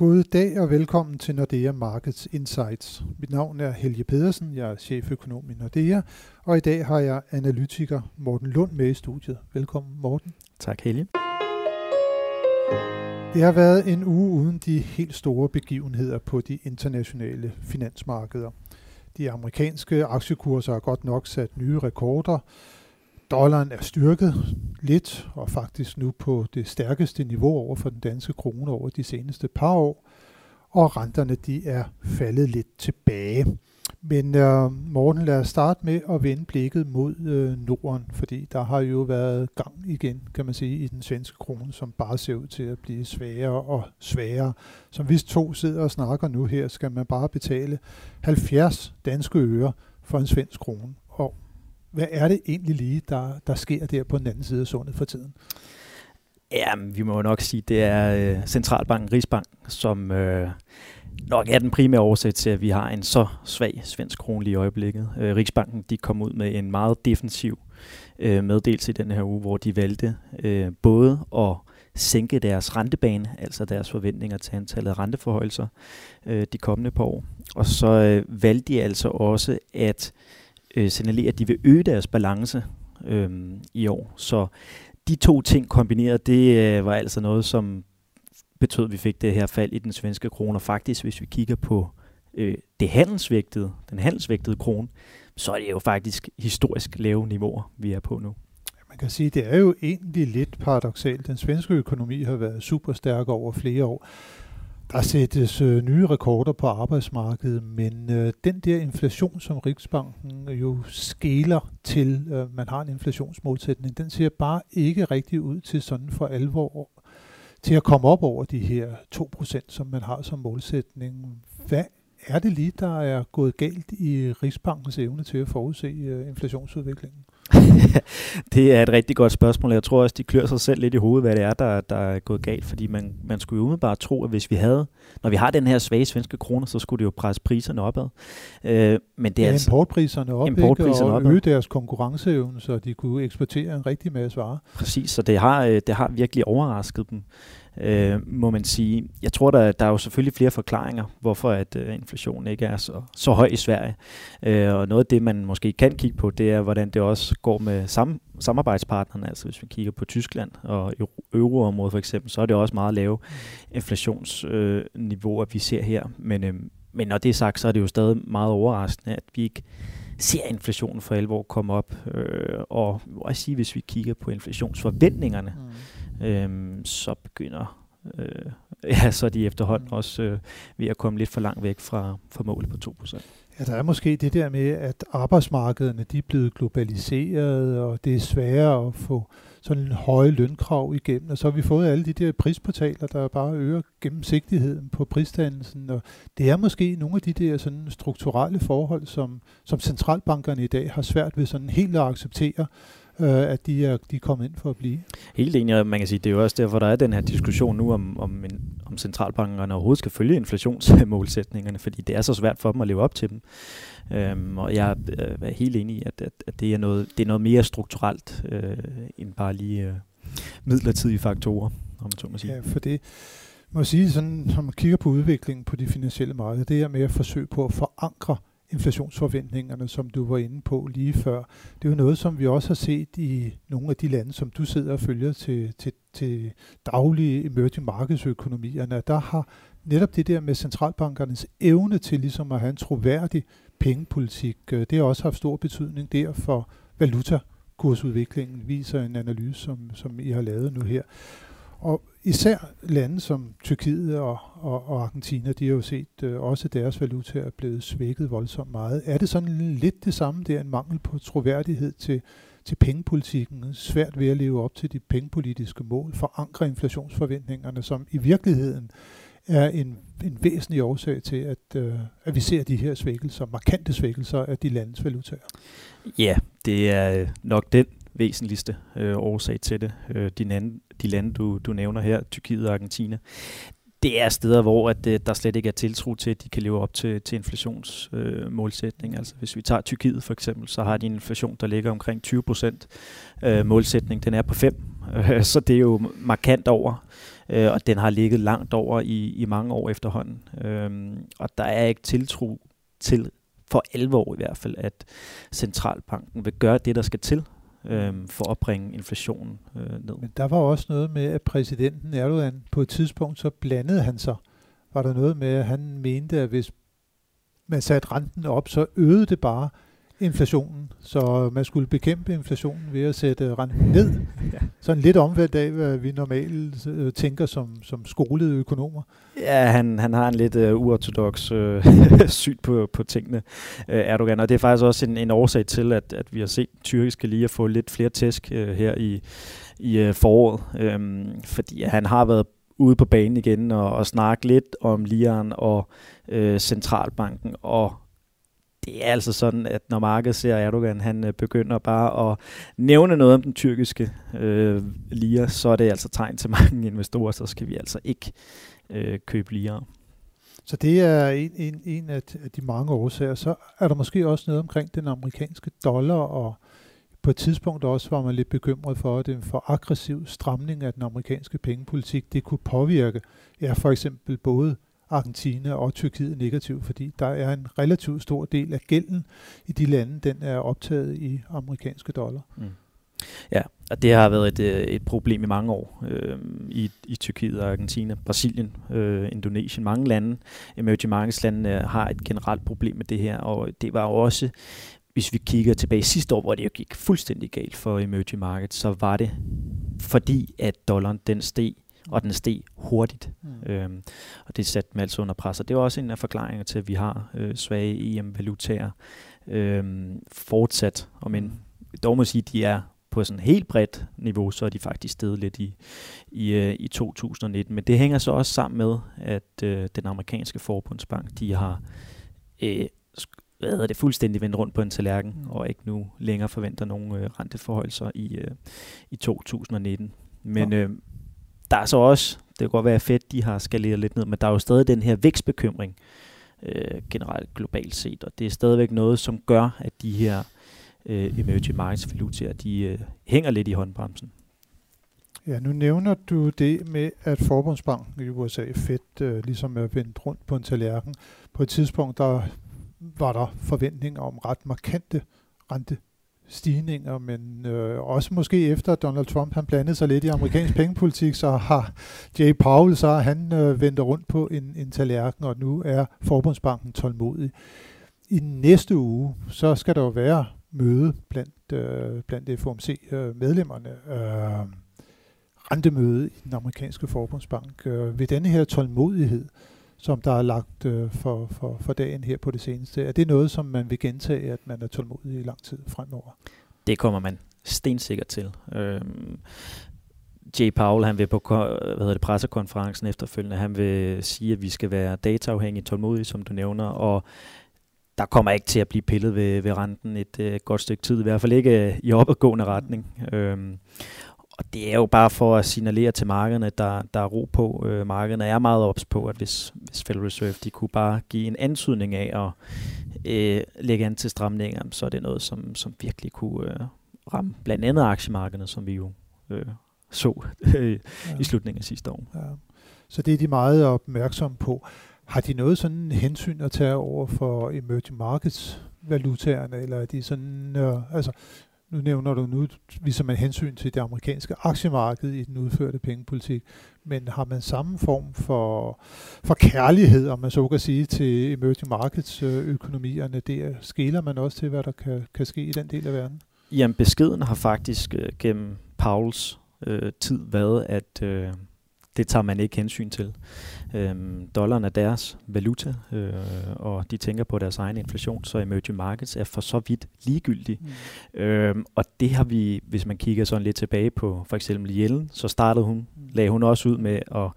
God dag og velkommen til Nordea Markets Insights. Mit navn er Helge Pedersen, jeg er cheføkonom i Nordea, og i dag har jeg analytiker Morten Lund med i studiet. Velkommen Morten. Tak Helge. Det har været en uge uden de helt store begivenheder på de internationale finansmarkeder. De amerikanske aktiekurser har godt nok sat nye rekorder. Dollaren er styrket lidt, og faktisk nu på det stærkeste niveau over for den danske krone over de seneste par år. Og renterne de er faldet lidt tilbage. Men øh, Morten, lad os starte med at vende blikket mod øh, Norden, fordi der har jo været gang igen, kan man sige, i den svenske krone, som bare ser ud til at blive sværere og sværere. Som hvis to sidder og snakker nu her, skal man bare betale 70 danske øre for en svensk krone. Og hvad er det egentlig lige, der, der sker der på den anden side af sundet for tiden? Ja, vi må nok sige, det er øh, Centralbanken Rigsbank, som... øh, nok er den primære årsag til, at vi har en så svag svensk krone lige i øjeblikket. Øh, Riksbanken de kom ud med en meget defensiv øh, meddelelse i den her uge, hvor de valgte øh, både at sænke deres rentebane, altså deres forventninger til antallet af renteforhøjelser øh, de kommende par år. Og så øh, valgte de altså også at øh, Øh, signalere, at de vil øge deres balance øh, i år. Så de to ting kombineret, det øh, var altså noget, som betød, at vi fik det her fald i den svenske krone. Og faktisk, hvis vi kigger på øh, det handelsvægtede, den handelsvægtede krone, så er det jo faktisk historisk lave niveauer, vi er på nu. Man kan sige, at det er jo egentlig lidt paradoxalt. Den svenske økonomi har været super stærk over flere år. Der sættes øh, nye rekorder på arbejdsmarkedet, men øh, den der inflation, som Riksbanken øh, jo skæler til, øh, man har en inflationsmålsætning, den ser bare ikke rigtig ud til sådan for alvor til at komme op over de her 2%, som man har som målsætning. Hvad er det lige, der er gået galt i Rigsbankens evne til at forudse øh, inflationsudviklingen? Det er et rigtig godt spørgsmål. Jeg tror også, de klør sig selv lidt i hovedet, hvad det er, der, der er gået galt. Fordi man, man skulle jo umiddelbart tro, at hvis vi havde, når vi har den her svage svenske kroner, så skulle det jo presse priserne opad. Øh, men det er ja, altså, importpriserne op, importpriserne og opad. øge deres konkurrenceevne, så de kunne eksportere en rigtig masse varer. Præcis, så det har, øh, det har virkelig overrasket dem øh, må man sige. Jeg tror, der, der er jo selvfølgelig flere forklaringer, hvorfor at øh, inflationen ikke er så, så høj i Sverige. Øh, og noget af det, man måske kan kigge på, det er, hvordan det også går med sam, samarbejdspartnerne. Altså hvis vi kigger på Tyskland og euroområdet for eksempel, så er det også meget lave inflationsniveauer, øh, vi ser her. Men, øh, men når det er sagt, så er det jo stadig meget overraskende, at vi ikke ser inflationen for alvor komme op. Øh, og jeg sige, hvis vi kigger på inflationsforventningerne, mm øhm, så begynder øh, ja, så er de efterhånden mm. også øh, ved at komme lidt for langt væk fra, fra målet på 2%. Ja, der er måske det der med, at arbejdsmarkederne de er blevet globaliseret, og det er sværere at få sådan en høje lønkrav igennem. Og så har vi fået alle de der prisportaler, der bare øger gennemsigtigheden på prisdannelsen. Og det er måske nogle af de der sådan strukturelle forhold, som, som centralbankerne i dag har svært ved sådan helt at acceptere, øh, at de er, de er kommet ind for at blive. Helt enig, og man kan sige, det er jo også derfor, der er den her diskussion nu om, om, en, om centralbankerne overhovedet skal følge inflationsmålsætningerne, fordi det er så svært for dem at leve op til dem. Øhm, og jeg øh, er helt enig i, at, at, at det, er noget, det er noget mere strukturelt øh, end bare lige øh, midlertidige faktorer, om man så må sige. Ja, for det må sige, sådan, når man kigger på udviklingen på de finansielle markeder, det er med at forsøge på at forankre inflationsforventningerne, som du var inde på lige før. Det er jo noget, som vi også har set i nogle af de lande, som du sidder og følger til, til, til daglige emerging markedsøkonomierne. Der har netop det der med centralbankernes evne til ligesom at have en troværdig pengepolitik, øh, det har også haft stor betydning der for valutakursudviklingen, viser en analyse, som, som I har lavet nu her. Og især lande som Tyrkiet og, og, og Argentina, de har jo set øh, også deres valuta er blevet svækket voldsomt meget. Er det sådan lidt det samme, det er en mangel på troværdighed til, til pengepolitikken, svært ved at leve op til de pengepolitiske mål, forankre inflationsforventningerne, som i virkeligheden er en, en væsentlig årsag til, at, øh, at vi ser de her svækkelser, markante svækkelser af de landes valutaer. Ja, det er øh, nok den væsentligste øh, årsag til det. Øh, de, lande, de lande, du, du nævner her, Tyrkiet og Argentina, det er steder, hvor at, øh, der slet ikke er tiltro til, at de kan leve op til, til inflationsmålsætning. Øh, altså hvis vi tager Tyrkiet for eksempel, så har de en inflation, der ligger omkring 20 procent. Øh, målsætning, den er på 5. Øh, så det er jo markant over øh, og den har ligget langt over i, i mange år efterhånden. Øh, og der er ikke tiltro til, for alvor i hvert fald, at centralbanken vil gøre det, der skal til øh, for at bringe inflationen øh, ned. Men der var også noget med, at præsidenten Erdogan på et tidspunkt, så blandede han sig. Var der noget med, at han mente, at hvis man satte renten op, så øgede det bare inflationen. Så man skulle bekæmpe inflationen ved at sætte renten ned. Ja. Sådan lidt omvendt af, hvad vi normalt øh, tænker som, som skolede økonomer. Ja, han, han har en lidt uh, uortodox uh, syn på, på tingene, uh, Erdogan. Og det er faktisk også en, en årsag til, at, at vi har set tyrkiske lige at få lidt flere tæsk uh, her i, i uh, foråret. Um, fordi han har været ude på banen igen og, og snakke lidt om Lian og uh, centralbanken og det er altså sådan, at når markedet ser Erdogan, han øh, begynder bare at nævne noget om den tyrkiske øh, lira, så er det altså tegn til mange investorer, så skal vi altså ikke øh, købe lira. Så det er en, en, en af de mange årsager. Så er der måske også noget omkring den amerikanske dollar, og på et tidspunkt også var man lidt bekymret for, at en for aggressiv stramning af den amerikanske pengepolitik, det kunne påvirke ja, for eksempel både Argentina og Tyrkiet negativt, fordi der er en relativt stor del af gælden i de lande, den er optaget i amerikanske dollar. Mm. Ja, og det har været et, øh, et problem i mange år øh, i, i Tyrkiet og Argentina, Brasilien, øh, Indonesien. Mange lande, emerging markets lande, øh, har et generelt problem med det her, og det var også, hvis vi kigger tilbage sidste år, hvor det jo gik fuldstændig galt for emerging markets, så var det fordi, at dollaren den steg og den steg hurtigt. Mm. Øhm, og det satte dem altså under pres. Og det er også en af forklaringerne til, at vi har øh, svage EM-valutaer øhm, fortsat. Og men mm. dog må sige, at de er på sådan helt bredt niveau, så er de faktisk steget lidt i, i, øh, i 2019. Men det hænger så også sammen med, at øh, den amerikanske forbundsbank, de har øh, hvad hedder det, fuldstændig vendt rundt på en tallerken, mm. og ikke nu længere forventer nogen øh, renteforholdelser i, øh, i 2019. Men, ja. øh, der er så også, det kan godt være, fedt, de har skaleret lidt ned, men der er jo stadig den her vækstbekymring øh, generelt globalt set, og det er stadigvæk noget, som gør, at de her øh, emerging markets valutaer, de øh, hænger lidt i håndbremsen. Ja, nu nævner du det med, at Forbundsbanken i USA, Fed, øh, ligesom er vendt rundt på en tallerken. På et tidspunkt, der var der forventninger om ret markante rente stigninger, men øh, også måske efter Donald Trump han blandede sig lidt i amerikansk pengepolitik, så har Jay Powell så han øh, vendt rundt på en, en tallerken, og nu er Forbundsbanken tålmodig. I næste uge, så skal der jo være møde blandt, øh, blandt FOMC-medlemmerne. Øh, øh, rentemøde i den amerikanske forbundsbank. Øh, ved denne her tålmodighed, som der er lagt øh, for, for, for dagen her på det seneste. Er det noget, som man vil gentage, at man er tålmodig i lang tid fremover? Det kommer man stensikkert til. Øhm, Jay Powell, han vil på hvad hedder det, pressekonferencen efterfølgende, han vil sige, at vi skal være dataafhængige, tålmodige, som du nævner, og der kommer ikke til at blive pillet ved, ved renten et øh, godt stykke tid, i hvert fald ikke øh, i opadgående retning. Øhm, og det er jo bare for at signalere til markederne, at der, der er ro på. Øh, markederne er meget ops på, at hvis, hvis Federal Reserve de kunne bare give en antydning af at øh, lægge an til stramninger, så er det noget, som, som virkelig kunne øh, ramme blandt andet aktiemarkederne, som vi jo øh, så øh, ja. i slutningen af sidste år. Ja. Så det er de meget opmærksomme på. Har de noget sådan hensyn at tage over for emerging markets valutaerne, eller er de sådan, øh, altså nu nævner du, nu viser man hensyn til det amerikanske aktiemarked i den udførte pengepolitik, men har man samme form for, for kærlighed, om man så kan sige, til emerging markets øh, økonomierne, der skæler man også til, hvad der kan, kan ske i den del af verden? Jamen beskeden har faktisk øh, gennem Pauls øh, tid været, at øh, det tager man ikke hensyn til. Øhm, dollaren er deres valuta, øh, og de tænker på deres egen inflation, så emerging markets er for så vidt ligegyldige. Mm. Øhm, og det har vi, hvis man kigger sådan lidt tilbage på for eksempel Jellen, så startede hun, mm. lagde hun også ud med at,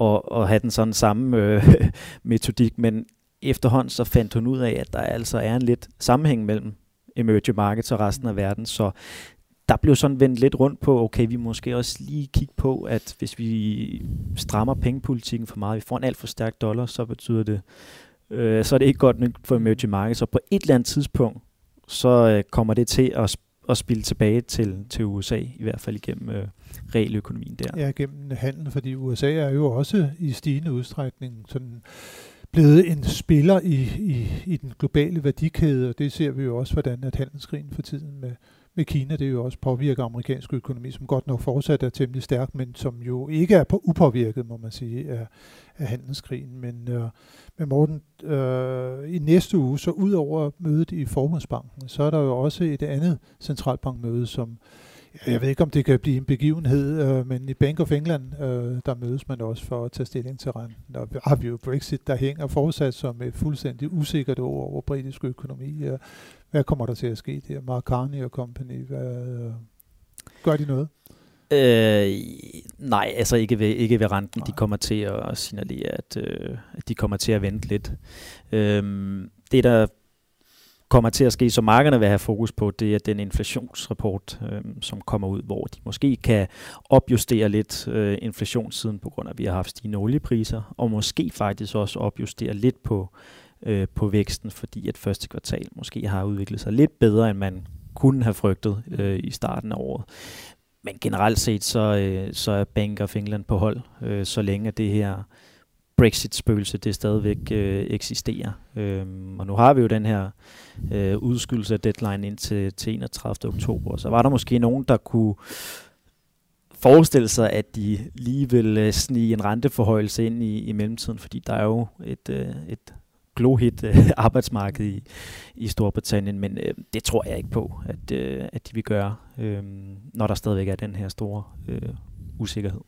at, at have den sådan samme øh, metodik, men efterhånden så fandt hun ud af, at der altså er en lidt sammenhæng mellem emerging markets og resten af verden, så der blev sådan vendt lidt rundt på, okay, vi måske også lige kigge på, at hvis vi strammer pengepolitikken for meget, vi får en alt for stærk dollar, så betyder det, øh, så er det ikke godt nok for emerging markets. og på et eller andet tidspunkt, så øh, kommer det til at, at spille tilbage til, til USA, i hvert fald igennem øh, realøkonomien der. Ja, gennem handel, fordi USA er jo også i stigende udstrækning sådan blevet en spiller i, i, i den globale værdikæde, og det ser vi jo også, hvordan at handelskrigen for tiden med, med Kina, det er jo også påvirker amerikansk økonomi, som godt nok fortsat er temmelig stærk, men som jo ikke er på upåvirket, må man sige, af, af handelskrigen. Men, øh, men Morten, øh, i næste uge, så ud over mødet i Forbundsbanken, så er der jo også et andet centralbankmøde, som jeg ved ikke, om det kan blive en begivenhed, øh, men i Bank of England, øh, der mødes man også for at tage stilling til renten. Og har vi jo Brexit, der hænger fortsat som et fuldstændig usikkert år over britisk økonomi. Øh, hvad kommer der til at ske der? Mark Carney og company, hvad, øh, gør de noget? Øh, nej, altså ikke ved, ikke ved renten. Nej. De kommer til at signalere, at, øh, at de kommer til at vente lidt. Øh, det, der kommer til at ske, som markederne vil have fokus på, det er den inflationsrapport, øh, som kommer ud, hvor de måske kan opjustere lidt øh, inflationssiden på grund af, at vi har haft stigende oliepriser, og måske faktisk også opjustere lidt på, øh, på væksten, fordi at første kvartal måske har udviklet sig lidt bedre, end man kunne have frygtet øh, i starten af året. Men generelt set, så, øh, så er Bank of England på hold, øh, så længe det her Brexit-spøgelse, det stadigvæk øh, eksisterer. Øhm, og nu har vi jo den her øh, udskydelse af deadline ind til, til 31. oktober. Så var der måske nogen, der kunne forestille sig, at de lige vil øh, snige en renteforhøjelse ind i, i mellemtiden, fordi der er jo et, øh, et glohit øh, arbejdsmarked i, i Storbritannien, men øh, det tror jeg ikke på, at, øh, at de vil gøre, øh, når der stadigvæk er den her store øh, usikkerhed.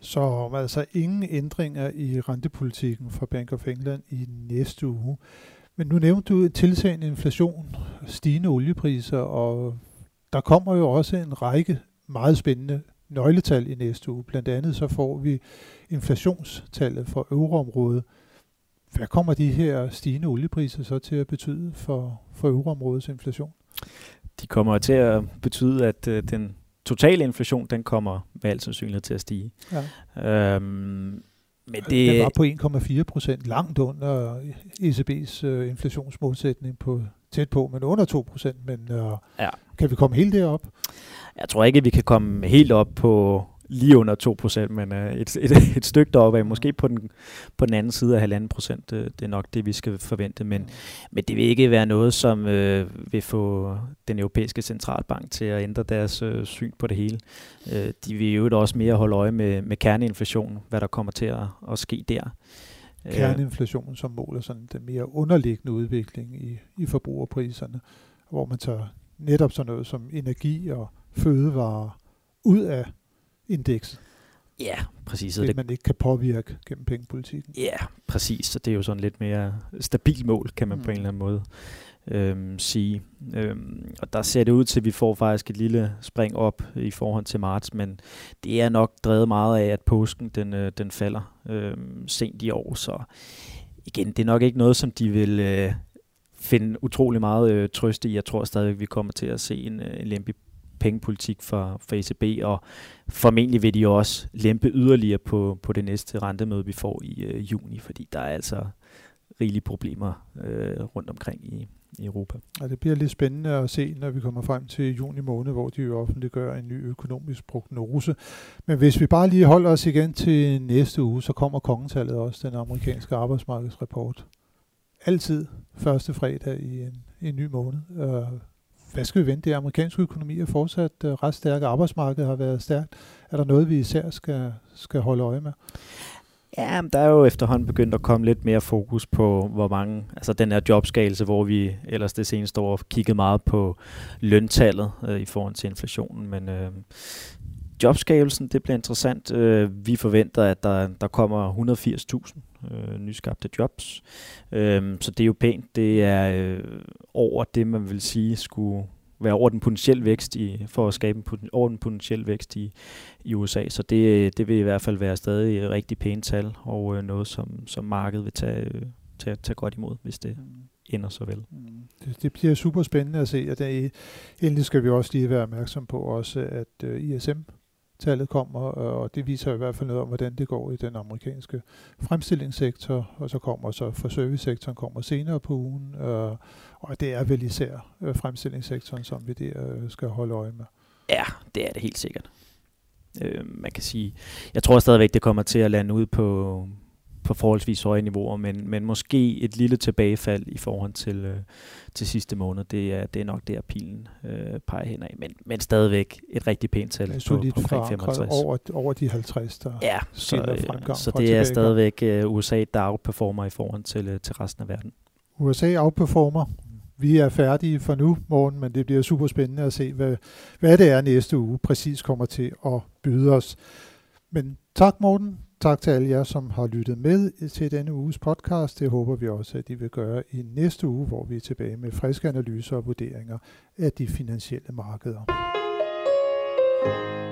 Så altså ingen ændringer i rentepolitikken for Bank of England i næste uge. Men nu nævnte du tiltagende inflation, stigende oliepriser, og der kommer jo også en række meget spændende nøgletal i næste uge. Blandt andet så får vi inflationstallet for euroområdet. Hvad kommer de her stigende oliepriser så til at betyde for, for euroområdets inflation? De kommer til at betyde, at øh, den totale inflation, den kommer med al sandsynlighed til at stige. Ja. Øhm, men det, den var på 1,4 procent, langt under ECB's øh, inflationsmålsætning på tæt på, men under 2 procent. Men øh, ja. kan vi komme helt derop? Jeg tror ikke, vi kan komme helt op på lige under 2%, men øh, et, et, et stykke deroppe af, måske på den, på den anden side af 1,5%, procent. Øh, det er nok det, vi skal forvente, men, men det vil ikke være noget, som øh, vil få den europæiske centralbank til at ændre deres øh, syn på det hele. Øh, de vil jo også mere holde øje med, med kerneinflation, hvad der kommer til at, at ske der. Øh, kerneinflation som måler sådan den mere underliggende udvikling i, i forbrugerpriserne, hvor man tager netop sådan noget som energi og fødevarer ud af indekset. Ja, præcis. Det, det man ikke kan påvirke gennem pengepolitikken. Ja, præcis. Så det er jo sådan lidt mere stabilt mål, kan man mm. på en eller anden måde øhm, sige. Øhm, og der ser det ud til, at vi får faktisk et lille spring op i forhold til marts, men det er nok drevet meget af, at påsken den, øh, den falder øhm, sent i år. Så igen, det er nok ikke noget, som de vil... Øh, finde utrolig meget øh, trøst i. Jeg tror stadig, at vi kommer til at se en, øh, en lempe pengepolitik for, for ECB, og formentlig vil de også lempe yderligere på, på det næste rentemøde, vi får i øh, juni, fordi der er altså rigelige problemer øh, rundt omkring i, i Europa. Ja, det bliver lidt spændende at se, når vi kommer frem til juni måned, hvor de jo offentliggør en ny økonomisk prognose. Men hvis vi bare lige holder os igen til næste uge, så kommer kongetallet også, den amerikanske arbejdsmarkedsrapport. Altid første fredag i en, en ny måned. Øh, hvad skal vi vente? Det amerikanske økonomi er fortsat uh, ret stærk, arbejdsmarkedet har været stærkt. Er der noget, vi især skal, skal holde øje med? Ja, der er jo efterhånden begyndt at komme lidt mere fokus på, hvor mange, altså den her jobskagelse, hvor vi ellers det seneste år kiggede meget på løntallet øh, i forhold til inflationen, men øh, jobskabelsen, det bliver interessant. Øh, vi forventer, at der, der kommer 180.000 øh, nyskabte jobs, øh, så det er jo pænt. Det er øh, over det, man vil sige skulle være over den potentielle vækst i, for at skabe en over den potentielle vækst i, i USA. Så det, øh, det vil i hvert fald være stadig rigtig pænt tal, og øh, noget, som, som markedet vil tage, øh, tage, tage godt imod, hvis det ender så vel. Mm. Det, det bliver super spændende at se, og det, endelig skal vi også lige være opmærksom på også, at øh, ISM tallet kommer, øh, og det viser i hvert fald noget om, hvordan det går i den amerikanske fremstillingssektor, og så kommer så for servicesektoren kommer senere på ugen, øh, og det er vel især øh, fremstillingssektoren, som vi der skal holde øje med. Ja, det er det helt sikkert. Øh, man kan sige, jeg tror stadigvæk, det kommer til at lande ud på, på forholdsvis høje niveauer, men, men måske et lille tilbagefald i forhold til, øh, til sidste måned. Det er, det er nok der, pilen øh, peger hen af. Men, men stadigvæk et rigtig pænt tal på, på omkring 65. Over, over de 50, der ja, så, øh, så det er stadigvæk øh, USA, der outperformer i forhold til, øh, til resten af verden. USA outperformer. Vi er færdige for nu, morgen, men det bliver super spændende at se, hvad, hvad det er næste uge præcis kommer til at byde os. Men tak, Morten. Tak til alle jer, som har lyttet med til denne uges podcast. Det håber vi også, at I vil gøre i næste uge, hvor vi er tilbage med friske analyser og vurderinger af de finansielle markeder. thank you